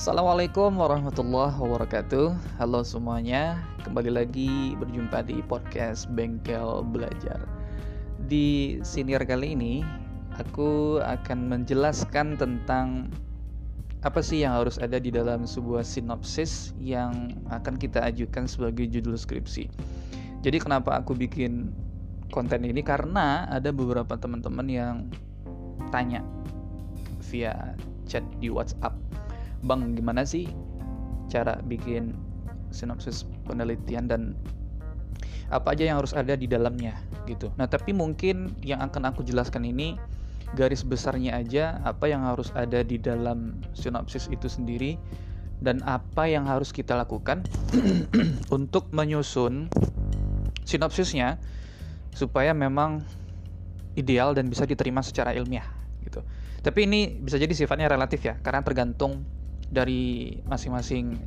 Assalamualaikum warahmatullahi wabarakatuh. Halo semuanya Kembali lagi berjumpa di podcast Bengkel Belajar. Di senior kali ini Aku akan menjelaskan tentang Apa sih yang harus ada di dalam sebuah sinopsis Yang akan kita ajukan sebagai judul skripsi. Jadi kenapa aku bikin konten ini? Karena ada beberapa teman-teman yang Tanya Via chat di WhatsApp Bang, gimana sih cara bikin sinopsis penelitian dan apa aja yang harus ada di dalamnya gitu. Nah, tapi mungkin yang akan aku jelaskan ini garis besarnya aja apa yang harus ada di dalam sinopsis itu sendiri dan apa yang harus kita lakukan untuk menyusun sinopsisnya supaya memang ideal dan bisa diterima secara ilmiah gitu. Tapi ini bisa jadi sifatnya relatif ya, karena tergantung dari masing-masing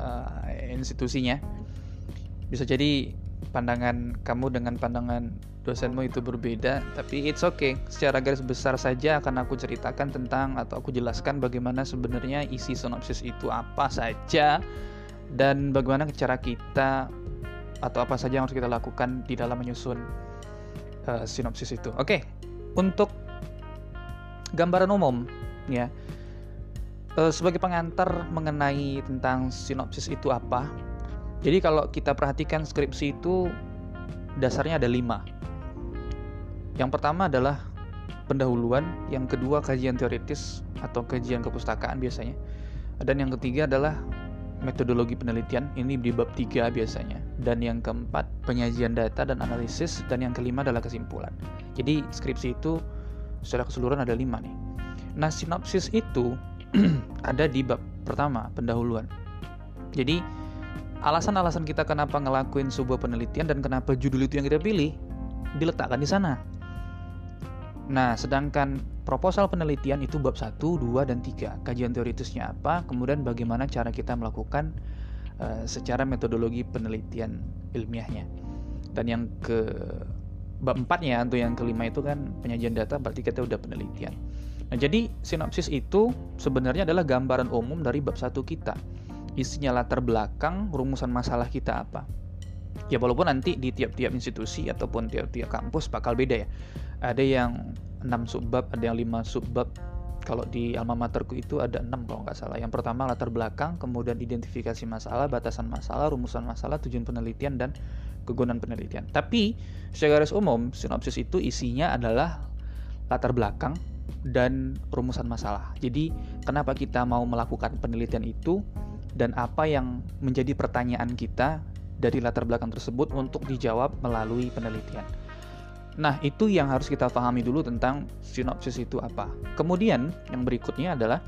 uh, institusinya. Bisa jadi pandangan kamu dengan pandangan dosenmu itu berbeda tapi it's okay. Secara garis besar saja akan aku ceritakan tentang atau aku jelaskan bagaimana sebenarnya isi sinopsis itu apa saja dan bagaimana cara kita atau apa saja yang harus kita lakukan di dalam menyusun uh, sinopsis itu. Oke okay. untuk gambaran umum ya uh, sebagai pengantar mengenai tentang sinopsis itu apa. Jadi kalau kita perhatikan skripsi itu dasarnya ada lima. Yang pertama adalah pendahuluan, yang kedua kajian teoritis atau kajian kepustakaan biasanya, dan yang ketiga adalah metodologi penelitian ini di bab tiga biasanya dan yang keempat penyajian data dan analisis dan yang kelima adalah kesimpulan jadi skripsi itu secara keseluruhan ada lima nih nah sinopsis itu ada di bab pertama, pendahuluan. Jadi, alasan-alasan kita kenapa ngelakuin sebuah penelitian dan kenapa judul itu yang kita pilih diletakkan di sana. Nah, sedangkan proposal penelitian itu bab 1, 2, dan 3. Kajian teoritisnya apa, kemudian bagaimana cara kita melakukan uh, secara metodologi penelitian ilmiahnya. Dan yang ke bab 4 ya, untuk yang kelima itu kan penyajian data, berarti kita udah penelitian. Nah, jadi sinopsis itu sebenarnya adalah gambaran umum dari bab satu kita. Isinya latar belakang, rumusan masalah kita apa. Ya walaupun nanti di tiap-tiap institusi ataupun tiap-tiap kampus bakal beda ya. Ada yang 6 subbab, ada yang 5 subbab. Kalau di alma materku itu ada 6 kalau nggak salah. Yang pertama latar belakang, kemudian identifikasi masalah, batasan masalah, rumusan masalah, tujuan penelitian dan kegunaan penelitian. Tapi secara garis umum sinopsis itu isinya adalah latar belakang, dan rumusan masalah. Jadi, kenapa kita mau melakukan penelitian itu dan apa yang menjadi pertanyaan kita dari latar belakang tersebut untuk dijawab melalui penelitian. Nah, itu yang harus kita pahami dulu tentang sinopsis itu apa. Kemudian, yang berikutnya adalah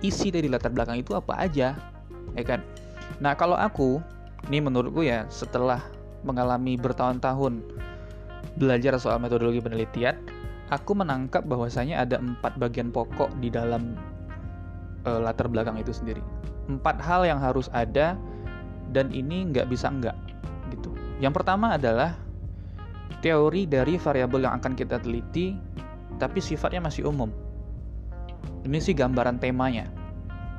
isi dari latar belakang itu apa aja, ya kan? Nah, kalau aku, ini menurutku ya, setelah mengalami bertahun-tahun belajar soal metodologi penelitian, aku menangkap bahwasanya ada empat bagian pokok di dalam uh, latar belakang itu sendiri. Empat hal yang harus ada dan ini nggak bisa enggak gitu. Yang pertama adalah teori dari variabel yang akan kita teliti, tapi sifatnya masih umum. Ini sih gambaran temanya.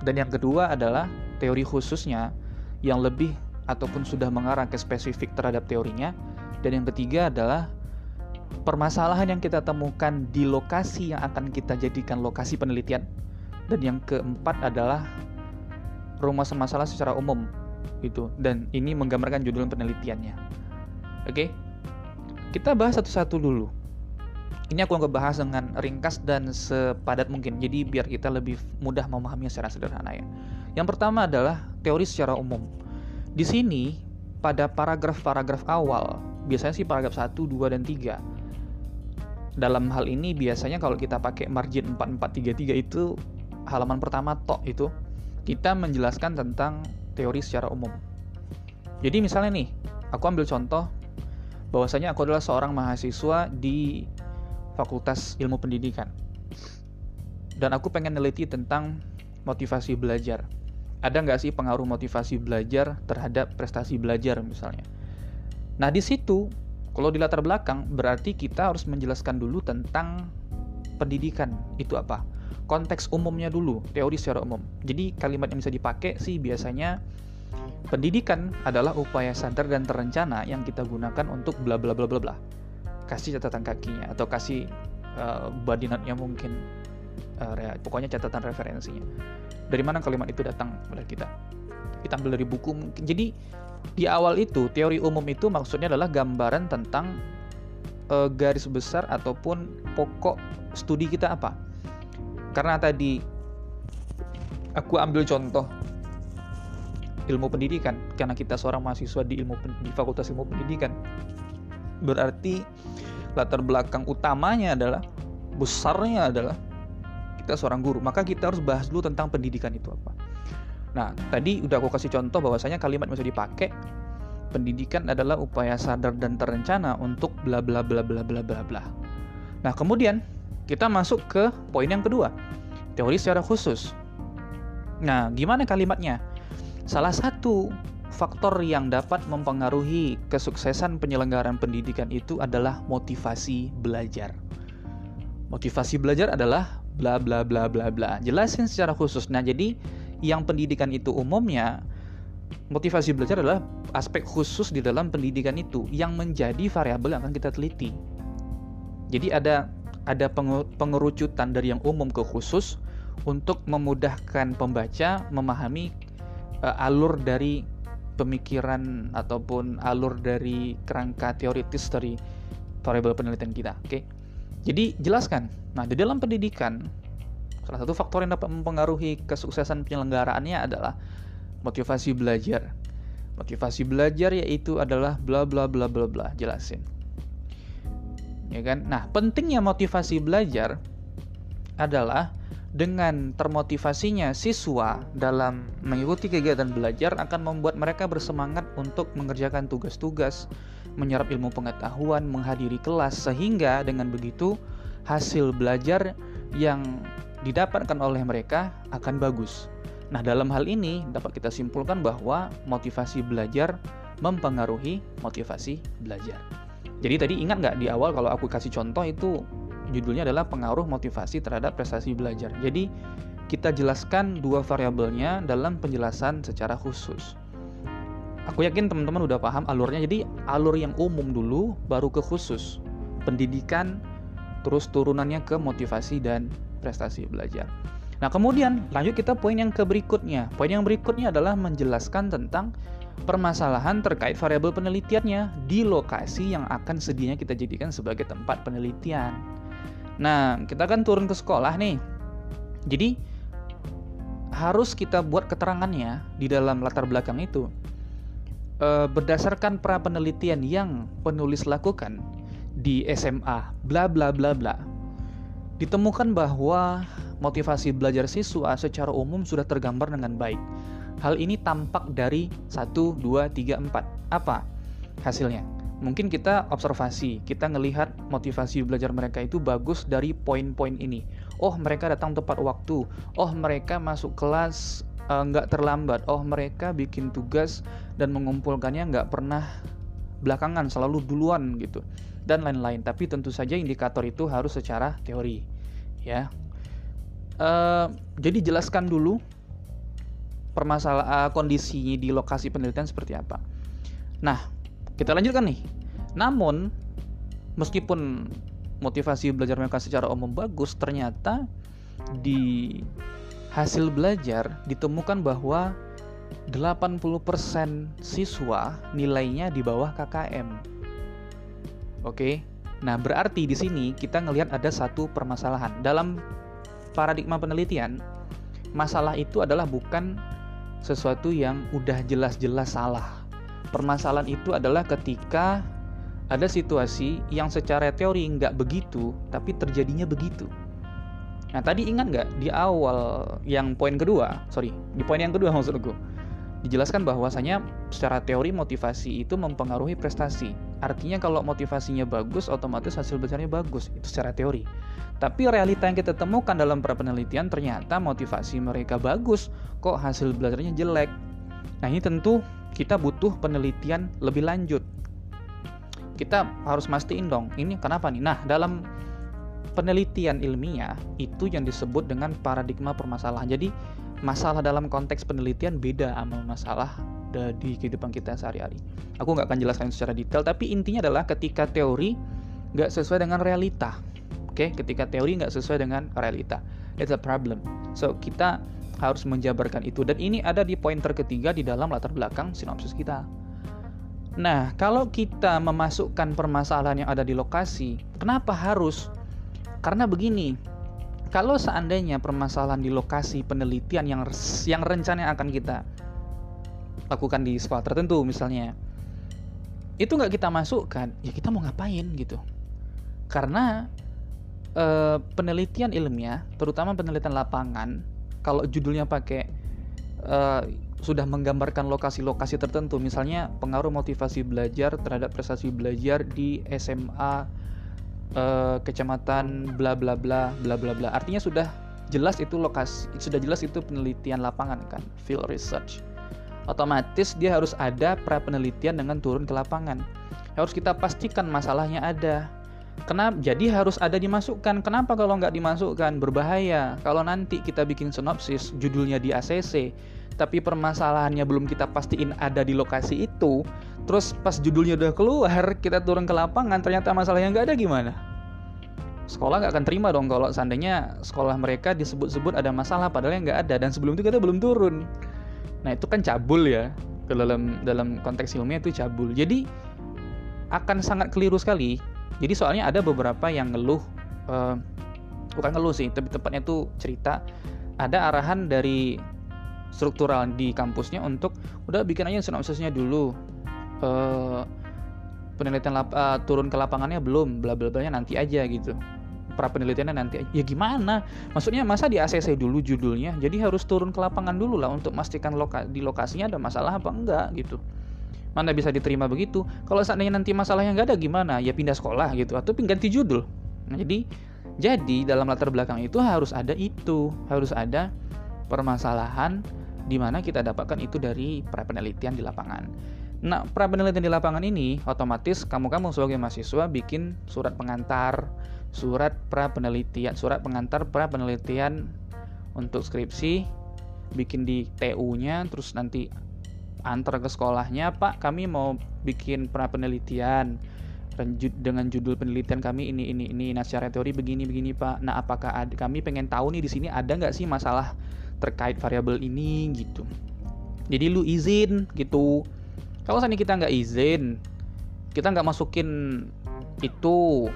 Dan yang kedua adalah teori khususnya yang lebih ataupun sudah mengarah ke spesifik terhadap teorinya. Dan yang ketiga adalah permasalahan yang kita temukan di lokasi yang akan kita jadikan lokasi penelitian. Dan yang keempat adalah rumusan masalah secara umum itu dan ini menggambarkan judul penelitiannya. Oke. Kita bahas satu-satu dulu. Ini aku akan bahas dengan ringkas dan sepadat mungkin. Jadi biar kita lebih mudah memahaminya secara sederhana ya. Yang pertama adalah teori secara umum. Di sini pada paragraf-paragraf awal, biasanya sih paragraf 1, 2 dan 3 dalam hal ini biasanya kalau kita pakai margin 4433 itu halaman pertama tok itu kita menjelaskan tentang teori secara umum. Jadi misalnya nih, aku ambil contoh bahwasanya aku adalah seorang mahasiswa di Fakultas Ilmu Pendidikan. Dan aku pengen neliti tentang motivasi belajar. Ada nggak sih pengaruh motivasi belajar terhadap prestasi belajar misalnya? Nah di situ kalau di latar belakang berarti kita harus menjelaskan dulu tentang pendidikan itu apa. konteks umumnya dulu, teori secara umum. Jadi kalimat yang bisa dipakai sih biasanya pendidikan adalah upaya sadar dan terencana yang kita gunakan untuk bla bla bla bla bla. Kasih catatan kakinya atau kasih uh, body mungkin uh, pokoknya catatan referensinya. Dari mana kalimat itu datang pada kita? Kita ambil dari buku mungkin. Jadi di awal itu teori umum itu maksudnya adalah gambaran tentang uh, garis besar ataupun pokok studi kita apa. Karena tadi aku ambil contoh ilmu pendidikan karena kita seorang mahasiswa di ilmu di Fakultas Ilmu Pendidikan. Berarti latar belakang utamanya adalah besarnya adalah kita seorang guru. Maka kita harus bahas dulu tentang pendidikan itu apa. Nah, tadi udah aku kasih contoh bahwasanya kalimat bisa dipakai pendidikan adalah upaya sadar dan terencana untuk bla bla bla bla bla bla bla. Nah, kemudian kita masuk ke poin yang kedua. Teori secara khusus. Nah, gimana kalimatnya? Salah satu faktor yang dapat mempengaruhi kesuksesan penyelenggaraan pendidikan itu adalah motivasi belajar. Motivasi belajar adalah bla bla bla bla bla. Jelasin secara khusus. Nah, jadi yang pendidikan itu umumnya motivasi belajar adalah aspek khusus di dalam pendidikan itu yang menjadi variabel yang akan kita teliti. Jadi ada ada pengerucutan dari yang umum ke khusus untuk memudahkan pembaca memahami uh, alur dari pemikiran ataupun alur dari kerangka teoritis dari variabel penelitian kita. Oke. Okay? Jadi jelaskan. Nah, di dalam pendidikan salah satu faktor yang dapat mempengaruhi kesuksesan penyelenggaraannya adalah motivasi belajar. Motivasi belajar yaitu adalah bla bla bla bla bla, jelasin. Ya kan? Nah, pentingnya motivasi belajar adalah dengan termotivasinya siswa dalam mengikuti kegiatan belajar akan membuat mereka bersemangat untuk mengerjakan tugas-tugas, menyerap ilmu pengetahuan, menghadiri kelas sehingga dengan begitu hasil belajar yang didapatkan oleh mereka akan bagus. Nah, dalam hal ini dapat kita simpulkan bahwa motivasi belajar mempengaruhi motivasi belajar. Jadi tadi ingat nggak di awal kalau aku kasih contoh itu judulnya adalah pengaruh motivasi terhadap prestasi belajar. Jadi kita jelaskan dua variabelnya dalam penjelasan secara khusus. Aku yakin teman-teman udah paham alurnya. Jadi alur yang umum dulu baru ke khusus. Pendidikan terus turunannya ke motivasi dan prestasi belajar. Nah, kemudian lanjut kita poin yang ke berikutnya. Poin yang berikutnya adalah menjelaskan tentang permasalahan terkait variabel penelitiannya di lokasi yang akan sedianya kita jadikan sebagai tempat penelitian. Nah, kita kan turun ke sekolah nih. Jadi harus kita buat keterangannya di dalam latar belakang itu. E, berdasarkan pra penelitian yang penulis lakukan di SMA, bla bla bla bla. Ditemukan bahwa motivasi belajar siswa secara umum sudah tergambar dengan baik. Hal ini tampak dari 1, 2, 3, 4. Apa hasilnya? Mungkin kita observasi, kita ngelihat motivasi belajar mereka itu bagus dari poin-poin ini. Oh, mereka datang tepat waktu. Oh, mereka masuk kelas uh, nggak terlambat. Oh, mereka bikin tugas dan mengumpulkannya nggak pernah belakangan, selalu duluan gitu. Dan lain-lain. Tapi tentu saja indikator itu harus secara teori. Ya, Uh, jadi jelaskan dulu permasalahan uh, kondisi di lokasi penelitian seperti apa. Nah, kita lanjutkan nih. Namun, meskipun motivasi belajar mereka secara umum bagus, ternyata di hasil belajar ditemukan bahwa 80% siswa nilainya di bawah KKM. Oke. Nah, berarti di sini kita ngelihat ada satu permasalahan. Dalam paradigma penelitian, masalah itu adalah bukan sesuatu yang udah jelas-jelas salah. Permasalahan itu adalah ketika ada situasi yang secara teori nggak begitu, tapi terjadinya begitu. Nah tadi ingat nggak di awal yang poin kedua, sorry, di poin yang kedua maksudku, dijelaskan bahwasanya secara teori motivasi itu mempengaruhi prestasi. Artinya kalau motivasinya bagus, otomatis hasil besarnya bagus. Itu secara teori. Tapi realita yang kita temukan dalam para penelitian ternyata motivasi mereka bagus, kok hasil belajarnya jelek. Nah ini tentu kita butuh penelitian lebih lanjut. Kita harus mastiin dong, ini kenapa nih? Nah dalam penelitian ilmiah itu yang disebut dengan paradigma permasalahan. Jadi masalah dalam konteks penelitian beda sama masalah di kehidupan kita sehari-hari. Aku nggak akan jelaskan secara detail, tapi intinya adalah ketika teori nggak sesuai dengan realita. Oke, okay? ketika teori nggak sesuai dengan realita, it's a problem. So kita harus menjabarkan itu dan ini ada di pointer ketiga di dalam latar belakang sinopsis kita. Nah, kalau kita memasukkan permasalahan yang ada di lokasi, kenapa harus? Karena begini, kalau seandainya permasalahan di lokasi penelitian yang yang rencana akan kita lakukan di sekolah tertentu misalnya itu nggak kita masukkan ya kita mau ngapain gitu. Karena e, penelitian ilmiah terutama penelitian lapangan kalau judulnya pakai e, sudah menggambarkan lokasi-lokasi tertentu misalnya pengaruh motivasi belajar terhadap prestasi belajar di SMA e, eh, kecamatan bla bla bla bla bla bla. Artinya sudah jelas itu lokasi sudah jelas itu penelitian lapangan kan field research otomatis dia harus ada pra penelitian dengan turun ke lapangan. Harus kita pastikan masalahnya ada. Kenapa? Jadi harus ada dimasukkan. Kenapa kalau nggak dimasukkan? Berbahaya. Kalau nanti kita bikin sinopsis, judulnya di ACC, tapi permasalahannya belum kita pastiin ada di lokasi itu, terus pas judulnya udah keluar, kita turun ke lapangan, ternyata masalahnya nggak ada gimana? Sekolah nggak akan terima dong kalau seandainya sekolah mereka disebut-sebut ada masalah padahal yang nggak ada dan sebelum itu kita belum turun. Nah itu kan cabul ya dalam dalam konteks ilmiah itu cabul. Jadi akan sangat keliru sekali. Jadi soalnya ada beberapa yang ngeluh, uh, bukan ngeluh sih, tapi tepatnya itu cerita ada arahan dari struktural di kampusnya untuk udah bikin aja sinopsisnya dulu. Uh, penelitian lap, uh, turun ke lapangannya belum, bla bla bla nanti aja gitu pra penelitiannya nanti ya gimana? Maksudnya masa di ACC dulu judulnya? Jadi harus turun ke lapangan dulu lah untuk memastikan loka di lokasinya ada masalah apa enggak gitu. Mana bisa diterima begitu? Kalau seandainya nanti masalahnya nggak ada gimana? Ya pindah sekolah gitu. Atau ganti judul. Nah, jadi jadi dalam latar belakang itu harus ada itu. Harus ada permasalahan di mana kita dapatkan itu dari pra penelitian di lapangan. Nah, pra penelitian di lapangan ini otomatis kamu-kamu sebagai mahasiswa bikin surat pengantar, surat pra penelitian, surat pengantar pra penelitian untuk skripsi, bikin di TU-nya, terus nanti antar ke sekolahnya, Pak, kami mau bikin pra penelitian dengan judul penelitian kami ini ini ini nah secara teori begini begini Pak. Nah, apakah ada, kami pengen tahu nih di sini ada nggak sih masalah terkait variabel ini gitu. Jadi lu izin gitu. Kalau seandainya kita nggak izin, kita nggak masukin itu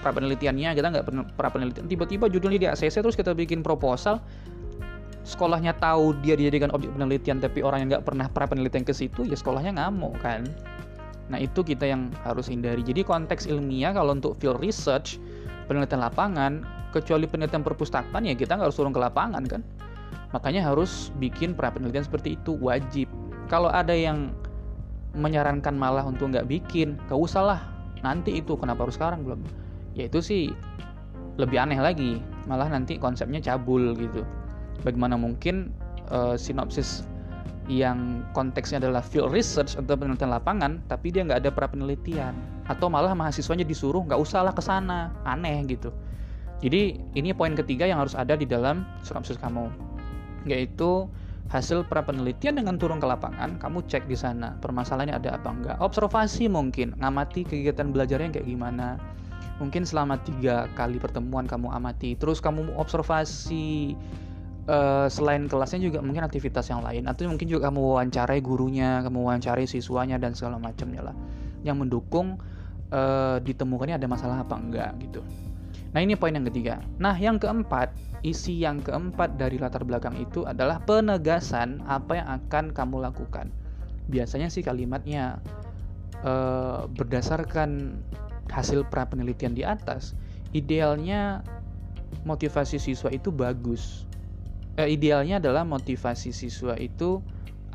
pra penelitiannya kita nggak pra penelitian tiba-tiba judulnya di ACC terus kita bikin proposal. Sekolahnya tahu dia dijadikan objek penelitian tapi orang yang nggak pernah pra penelitian ke situ ya sekolahnya ngamuk kan? Nah itu kita yang harus hindari. Jadi konteks ilmiah kalau untuk field research penelitian lapangan kecuali penelitian perpustakaan ya kita nggak harus turun ke lapangan kan? Makanya harus bikin pra penelitian seperti itu wajib. Kalau ada yang menyarankan malah untuk nggak bikin gak usah lah. Nanti itu kenapa harus sekarang belum ya itu sih lebih aneh lagi malah nanti konsepnya cabul gitu. Bagaimana mungkin uh, sinopsis yang konteksnya adalah field research atau penelitian lapangan tapi dia nggak ada pra penelitian. Atau malah mahasiswanya disuruh nggak usah lah ke sana. Aneh gitu. Jadi ini poin ketiga yang harus ada di dalam sinopsis kamu. Yaitu hasil pra penelitian dengan turun ke lapangan kamu cek di sana permasalahannya ada apa enggak. Observasi mungkin ngamati kegiatan belajarnya kayak gimana mungkin selama tiga kali pertemuan kamu amati. Terus kamu observasi uh, selain kelasnya juga mungkin aktivitas yang lain. Atau mungkin juga kamu wawancarai gurunya kamu wawancarai siswanya dan segala macamnya lah. Yang mendukung uh, ditemukannya ada masalah apa enggak gitu. Nah ini poin yang ketiga. Nah yang keempat isi yang keempat dari latar belakang itu adalah penegasan apa yang akan kamu lakukan. Biasanya sih kalimatnya uh, berdasarkan hasil pra penelitian di atas, idealnya motivasi siswa itu bagus. Eh, idealnya adalah motivasi siswa itu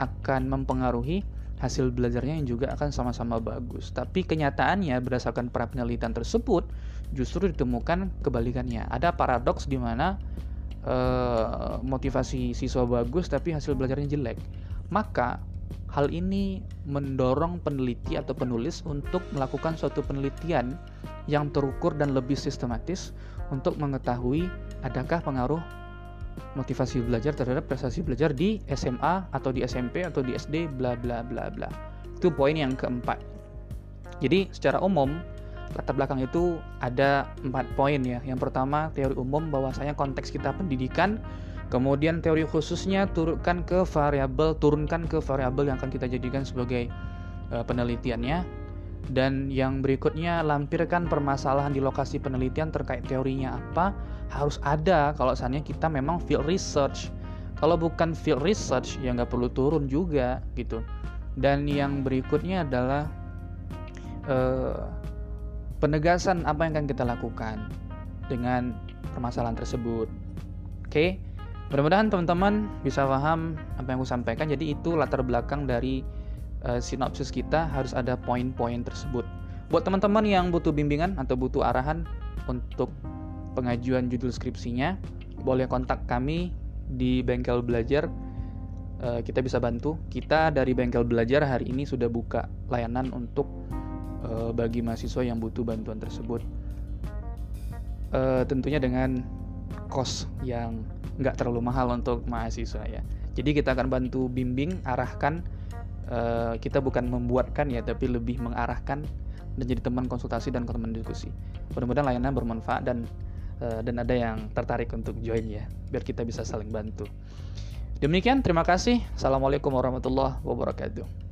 akan mempengaruhi hasil belajarnya yang juga akan sama-sama bagus. Tapi kenyataannya berdasarkan pra penelitian tersebut justru ditemukan kebalikannya. Ada paradoks di mana eh, motivasi siswa bagus tapi hasil belajarnya jelek. Maka hal ini mendorong peneliti atau penulis untuk melakukan suatu penelitian yang terukur dan lebih sistematis untuk mengetahui adakah pengaruh motivasi belajar terhadap prestasi belajar di SMA atau di SMP atau di SD bla bla bla bla. Itu poin yang keempat. Jadi secara umum latar belakang itu ada empat poin ya. Yang pertama teori umum bahwasanya konteks kita pendidikan, kemudian teori khususnya turunkan ke variabel, turunkan ke variabel yang akan kita jadikan sebagai uh, penelitiannya. Dan yang berikutnya lampirkan permasalahan di lokasi penelitian terkait teorinya apa harus ada kalau misalnya kita memang field research. Kalau bukan field research ya nggak perlu turun juga gitu. Dan yang berikutnya adalah uh, penegasan apa yang akan kita lakukan dengan permasalahan tersebut. Oke, mudah-mudahan teman-teman bisa paham apa yang aku sampaikan. Jadi itu latar belakang dari uh, sinopsis kita harus ada poin-poin tersebut. Buat teman-teman yang butuh bimbingan atau butuh arahan untuk pengajuan judul skripsinya, boleh kontak kami di Bengkel Belajar. Uh, kita bisa bantu. Kita dari Bengkel Belajar hari ini sudah buka layanan untuk uh, bagi mahasiswa yang butuh bantuan tersebut. Uh, tentunya dengan kos yang nggak terlalu mahal untuk mahasiswa ya. Jadi kita akan bantu bimbing, arahkan. Uh, kita bukan membuatkan ya, tapi lebih mengarahkan dan jadi teman konsultasi dan teman diskusi. Mudah-mudahan layanan bermanfaat dan uh, dan ada yang tertarik untuk join ya, biar kita bisa saling bantu. Demikian, terima kasih. Assalamualaikum warahmatullahi wabarakatuh.